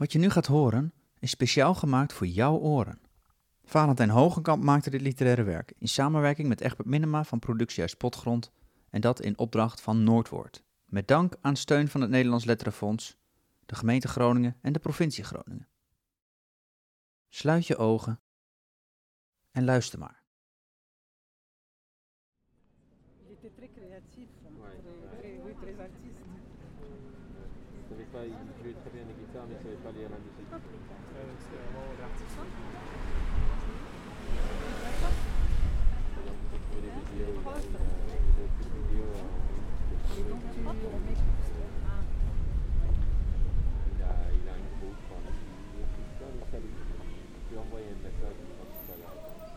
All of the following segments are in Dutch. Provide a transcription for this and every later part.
Wat je nu gaat horen is speciaal gemaakt voor jouw oren. Valentijn Hogenkamp maakte dit literaire werk in samenwerking met Egbert Minema van Productiehuis Potgrond en dat in opdracht van Noordwoord. Met dank aan steun van het Nederlands Letterenfonds, de gemeente Groningen en de provincie Groningen. Sluit je ogen en luister maar.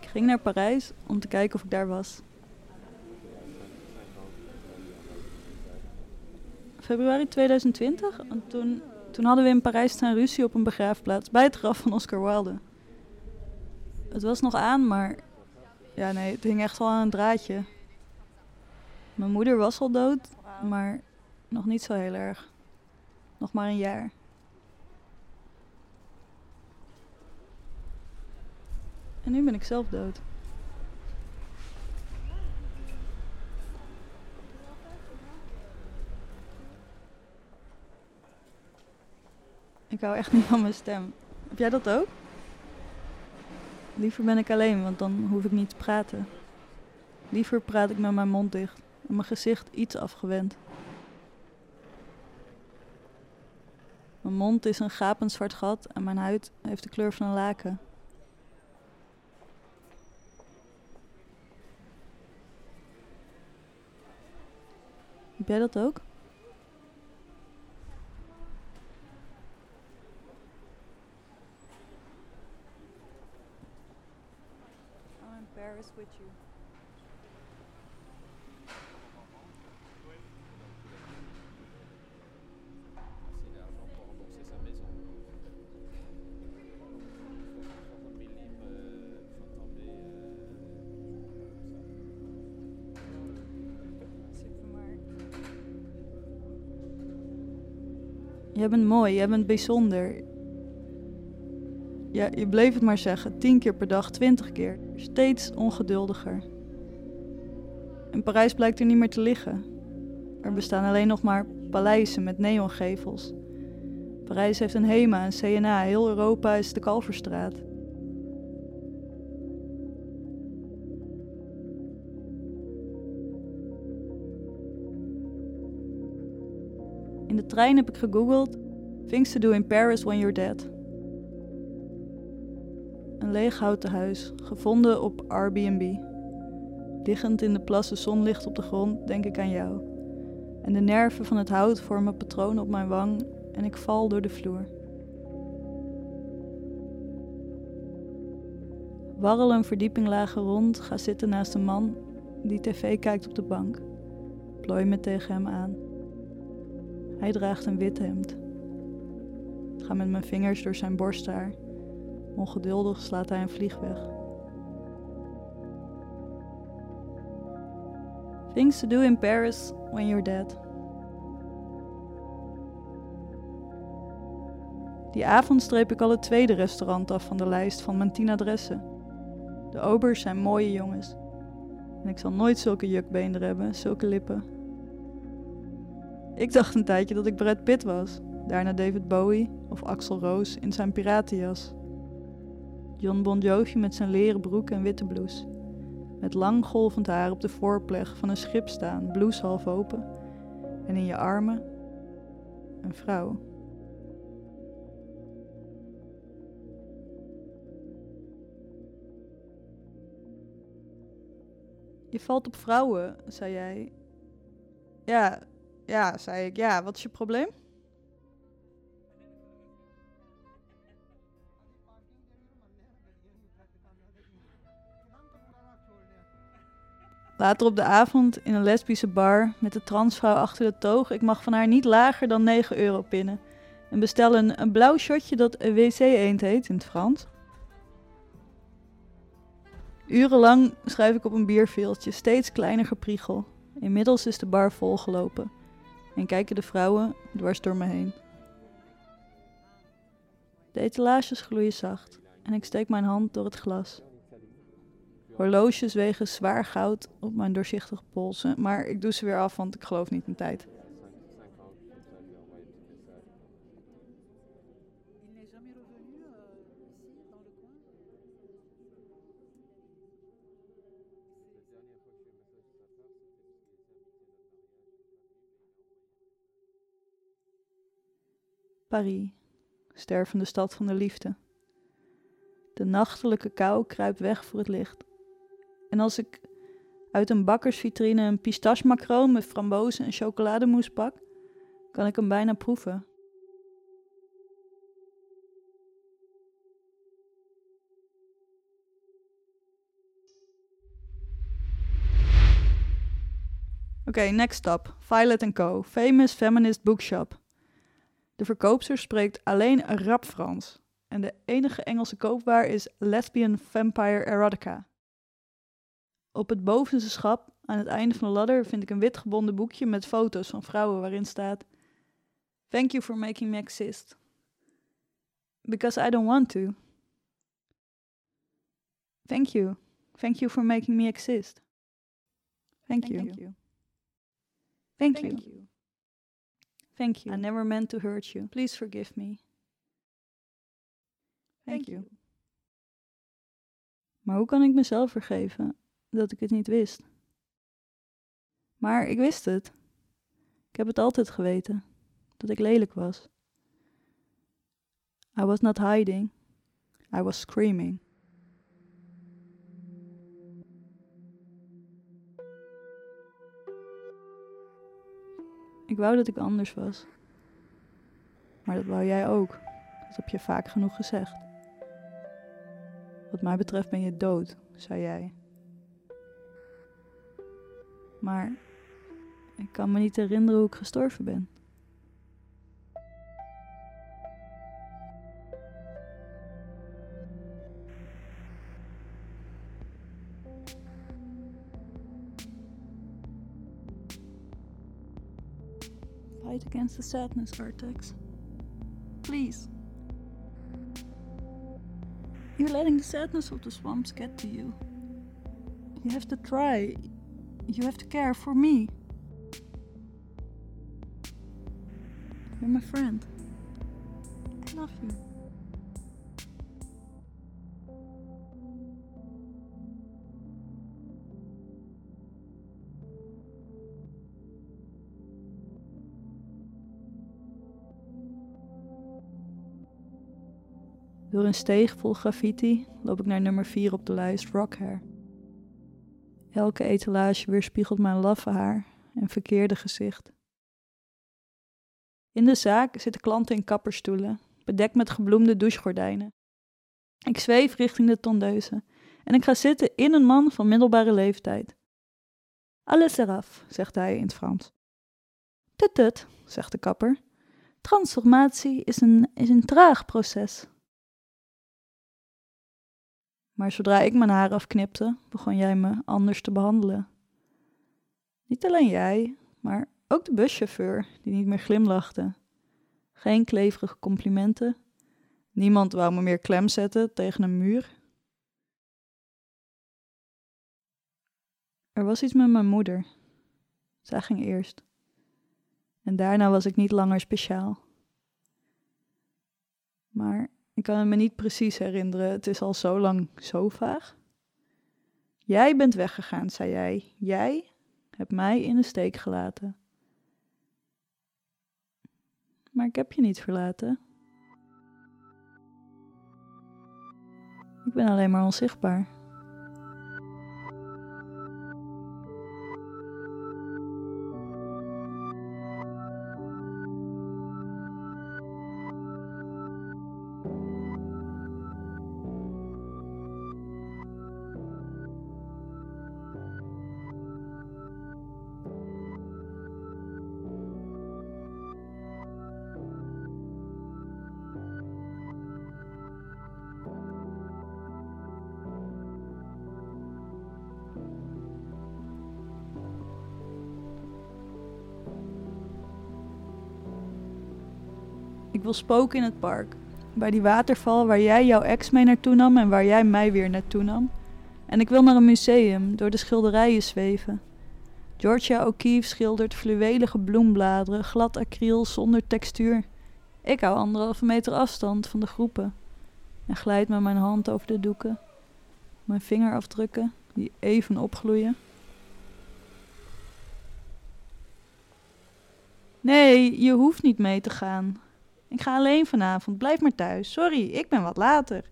Ik ging naar Parijs om te kijken of ik daar was. Februari 2020. En toen, toen hadden we in Parijs staan ruzie op een begraafplaats bij het graf van Oscar Wilde. Het was nog aan, maar ja, nee, het hing echt wel aan een draadje. Mijn moeder was al dood, maar nog niet zo heel erg. Nog maar een jaar. En nu ben ik zelf dood. Ik hou echt niet van mijn stem. Heb jij dat ook? Liever ben ik alleen, want dan hoef ik niet te praten. Liever praat ik met mijn mond dicht en mijn gezicht iets afgewend. Mijn mond is een gapend zwart gat en mijn huid heeft de kleur van een laken. Heb jij dat ook? Euh, sont tombés. Jij bent mooi, jij bent bijzonder. Ja, je bleef het maar zeggen. Tien keer per dag, twintig keer. Steeds ongeduldiger. In Parijs blijkt er niet meer te liggen. Er bestaan alleen nog maar paleizen met neongevels. Parijs heeft een HEMA, een CNA. Heel Europa is de Kalverstraat. In de trein heb ik gegoogeld Things to do in Paris when you're dead. Een leeg houten huis, gevonden op Airbnb. Liggend in de plassen zonlicht op de grond denk ik aan jou. En de nerven van het hout vormen patronen op mijn wang en ik val door de vloer. Warrel een verdieping lager rond, ga zitten naast een man die tv kijkt op de bank. Plooi me tegen hem aan. Hij draagt een wit hemd. Ga met mijn vingers door zijn borsthaar. Ongeduldig slaat hij een vlieg weg. Things to do in Paris when you're dead. Die avond streep ik al het tweede restaurant af van de lijst van mijn tien adressen. De obers zijn mooie jongens. En ik zal nooit zulke jukbeenderen hebben, zulke lippen. Ik dacht een tijdje dat ik Brad Pitt was. Daarna David Bowie of Axel Rose in zijn piratenjas. John Bon met zijn leren broek en witte blouse. Met lang golvend haar op de voorpleg van een schip staan, blouse half open. En in je armen een vrouw. Je valt op vrouwen, zei jij. Ja, ja, zei ik. Ja, wat is je probleem? Later op de avond in een lesbische bar met de transvrouw achter de toog. Ik mag van haar niet lager dan 9 euro pinnen. En bestel een, een blauw shotje dat een wc-eend heet in het Frans. Urenlang schuif ik op een bierveeltje, steeds kleiner gepriegel. Inmiddels is de bar volgelopen en kijken de vrouwen dwars door me heen. De etalages gloeien zacht en ik steek mijn hand door het glas. Horloges wegen zwaar goud op mijn doorzichtige polsen, maar ik doe ze weer af, want ik geloof niet in tijd. Paris, stervende stad van de liefde. De nachtelijke kou kruipt weg voor het licht. En als ik uit een bakkersvitrine een pistache macaron met frambozen en chocolademousse pak, kan ik hem bijna proeven. Oké, next stop. Violet Co. Famous Feminist Bookshop. De verkoopster spreekt alleen rap Frans. En de enige Engelse koopwaar is Lesbian Vampire Erotica. Op het bovenste schap, aan het einde van de ladder, vind ik een wit gebonden boekje met foto's van vrouwen waarin staat: Thank you for making me exist. Because I don't want to. Thank you. Thank you for making me exist. Thank you. Thank you. Thank you. I never meant to hurt you. Please forgive me. Thank you. Maar hoe kan ik mezelf vergeven dat ik het niet wist? Maar ik wist het. Ik heb het altijd geweten. Dat ik lelijk was. I was not hiding. I was screaming. Ik wou dat ik anders was. Maar dat wou jij ook. Dat heb je vaak genoeg gezegd. Wat mij betreft ben je dood, zei jij. Maar ik kan me niet herinneren hoe ik gestorven ben. Fight against the sadness, Artex. Please. You're letting the sadness of the swamps get to you. You have to try. You have to care for me. You're my friend. I love you. Door een steeg vol graffiti loop ik naar nummer 4 op de lijst Rockhair. Elke etalage weerspiegelt mijn laffe haar en verkeerde gezicht. In de zaak zitten klanten in kapperstoelen, bedekt met gebloemde douchegordijnen. Ik zweef richting de tondeuze en ik ga zitten in een man van middelbare leeftijd. Alles eraf, zegt hij in het Frans. Tut tut, zegt de kapper. Transformatie is een, is een traag proces. Maar zodra ik mijn haar afknipte, begon jij me anders te behandelen. Niet alleen jij, maar ook de buschauffeur, die niet meer glimlachte. Geen kleverige complimenten. Niemand wou me meer klem zetten tegen een muur. Er was iets met mijn moeder. Zij ging eerst. En daarna was ik niet langer speciaal. Maar ik kan het me niet precies herinneren. Het is al zo lang zo vaag. Jij bent weggegaan, zei jij. Jij hebt mij in de steek gelaten. Maar ik heb je niet verlaten. Ik ben alleen maar onzichtbaar. Ik wil spoken in het park. bij die waterval waar jij jouw ex mee naartoe nam en waar jij mij weer naartoe nam. En ik wil naar een museum, door de schilderijen zweven. Georgia O'Keeffe schildert fluwelige bloembladeren, glad acryl zonder textuur. Ik hou anderhalve meter afstand van de groepen en glijd met mijn hand over de doeken. Mijn vingerafdrukken, die even opgloeien. Nee, je hoeft niet mee te gaan. Ik ga alleen vanavond, blijf maar thuis. Sorry, ik ben wat later.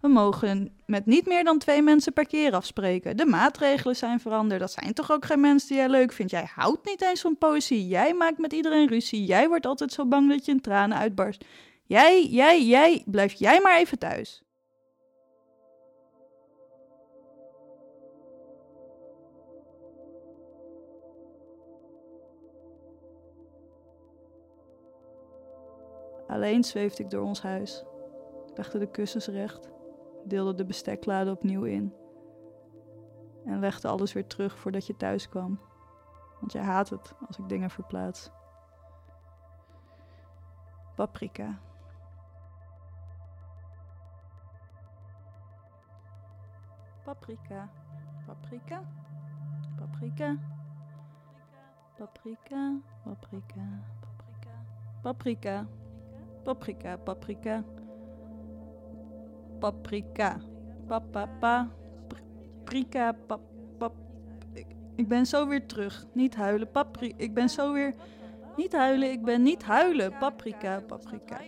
We mogen met niet meer dan twee mensen per keer afspreken. De maatregelen zijn veranderd. Dat zijn toch ook geen mensen die jij leuk vindt. Jij houdt niet eens van poëzie. Jij maakt met iedereen ruzie. Jij wordt altijd zo bang dat je in tranen uitbarst. Jij, jij, jij, blijf jij maar even thuis. Alleen zweefde ik door ons huis, legde de kussens recht, deelde de besteklade opnieuw in en legde alles weer terug voordat je thuis kwam. Want jij haat het als ik dingen verplaats. Paprika. Paprika. Paprika. Paprika. Paprika. Paprika. Paprika. Paprika. Paprika. Paprika. Paprika. Papapa. Paprika. Pap. Ik, ben zo weer terug. Niet huilen. Papri. Ik ben zo weer. Niet huilen. Ik ben niet huilen. Paprika. Paprika.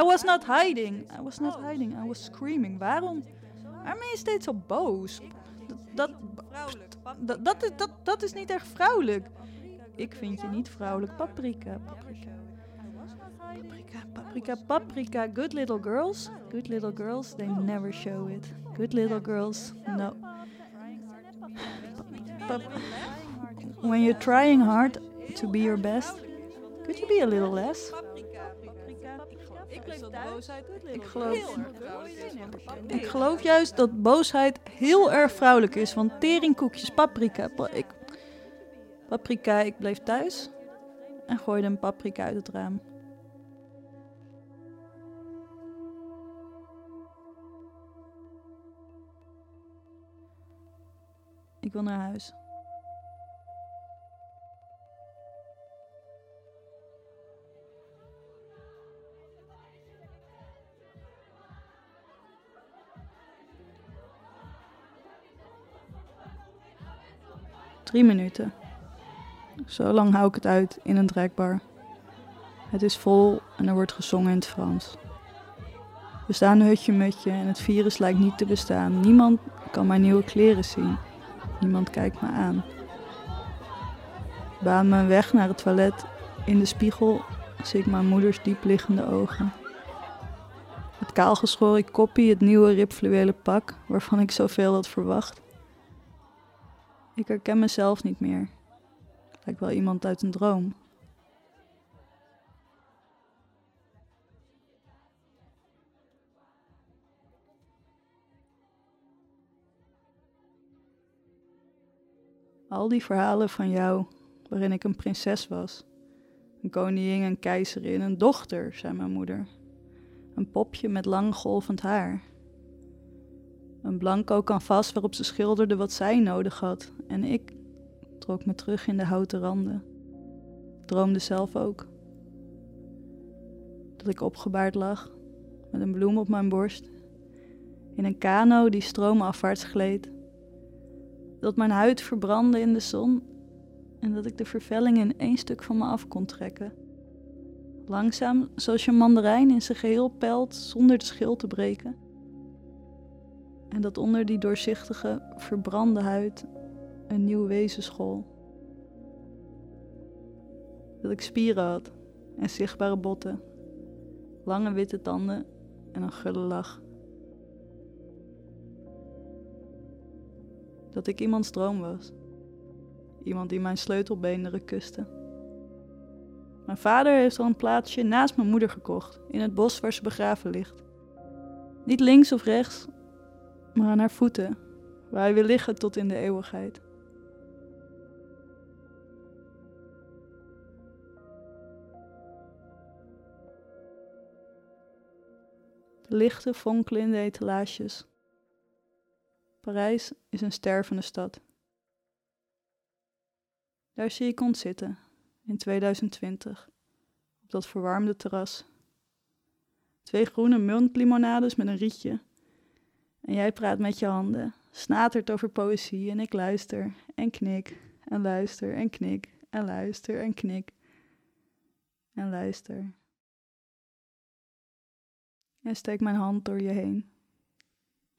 I was not hiding. I was not hiding. I was screaming. Waarom? Waarom ben je steeds zo boos? Dat, dat, dat, dat, dat is niet erg vrouwelijk. Ik vind je niet vrouwelijk. Paprika, paprika. Paprika, paprika, paprika. Good little girls. Good little girls, they never show it. Good little girls, no. When you're trying hard to be your best, could you be a little less? Ik geloof, ik geloof juist dat boosheid heel erg vrouwelijk is. Want teringkoekjes, paprika. Pa ik, paprika, ik bleef thuis en gooide een paprika uit het raam. Ik wil naar huis. Drie minuten. Zo lang hou ik het uit in een trekbar. Het is vol en er wordt gezongen in het Frans. We staan hutje-mutje en het virus lijkt niet te bestaan. Niemand kan mijn nieuwe kleren zien. Niemand kijkt me aan. Baan mijn weg naar het toilet. In de spiegel zie ik mijn moeders diepliggende ogen. Het kaalgeschoren koppie, het nieuwe ribfluwelen pak waarvan ik zoveel had verwacht. Ik herken mezelf niet meer. Lijkt wel iemand uit een droom. Al die verhalen van jou, waarin ik een prinses was. Een koningin, een keizerin, een dochter, zei mijn moeder. Een popje met lang golvend haar. Een blanco canvas waarop ze schilderde wat zij nodig had. En ik trok me terug in de houten randen. Droomde zelf ook. Dat ik opgebaard lag, met een bloem op mijn borst. In een kano die stroomafwaarts gleed dat mijn huid verbrandde in de zon en dat ik de vervelling in één stuk van me af kon trekken. Langzaam, zoals je een mandarijn in zijn geheel pelt zonder de schil te breken. En dat onder die doorzichtige, verbrande huid een nieuw wezen school. Dat ik spieren had en zichtbare botten, lange witte tanden en een gulle lach. Dat ik iemands droom was. Iemand die mijn sleutelbeenderen kuste. Mijn vader heeft al een plaatsje naast mijn moeder gekocht, in het bos waar ze begraven ligt. Niet links of rechts, maar aan haar voeten, waar hij wil liggen tot in de eeuwigheid. Lichten fonkelen in de etalages. Parijs is een stervende stad. Daar zie ik ons zitten, in 2020, op dat verwarmde terras. Twee groene muntlimonades met een rietje. En jij praat met je handen, snatert over poëzie en ik luister en knik en luister en knik en luister en knik en luister. En steek mijn hand door je heen.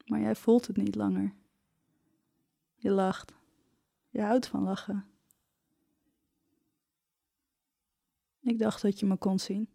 Maar jij voelt het niet langer. Je lacht. Je houdt van lachen. Ik dacht dat je me kon zien.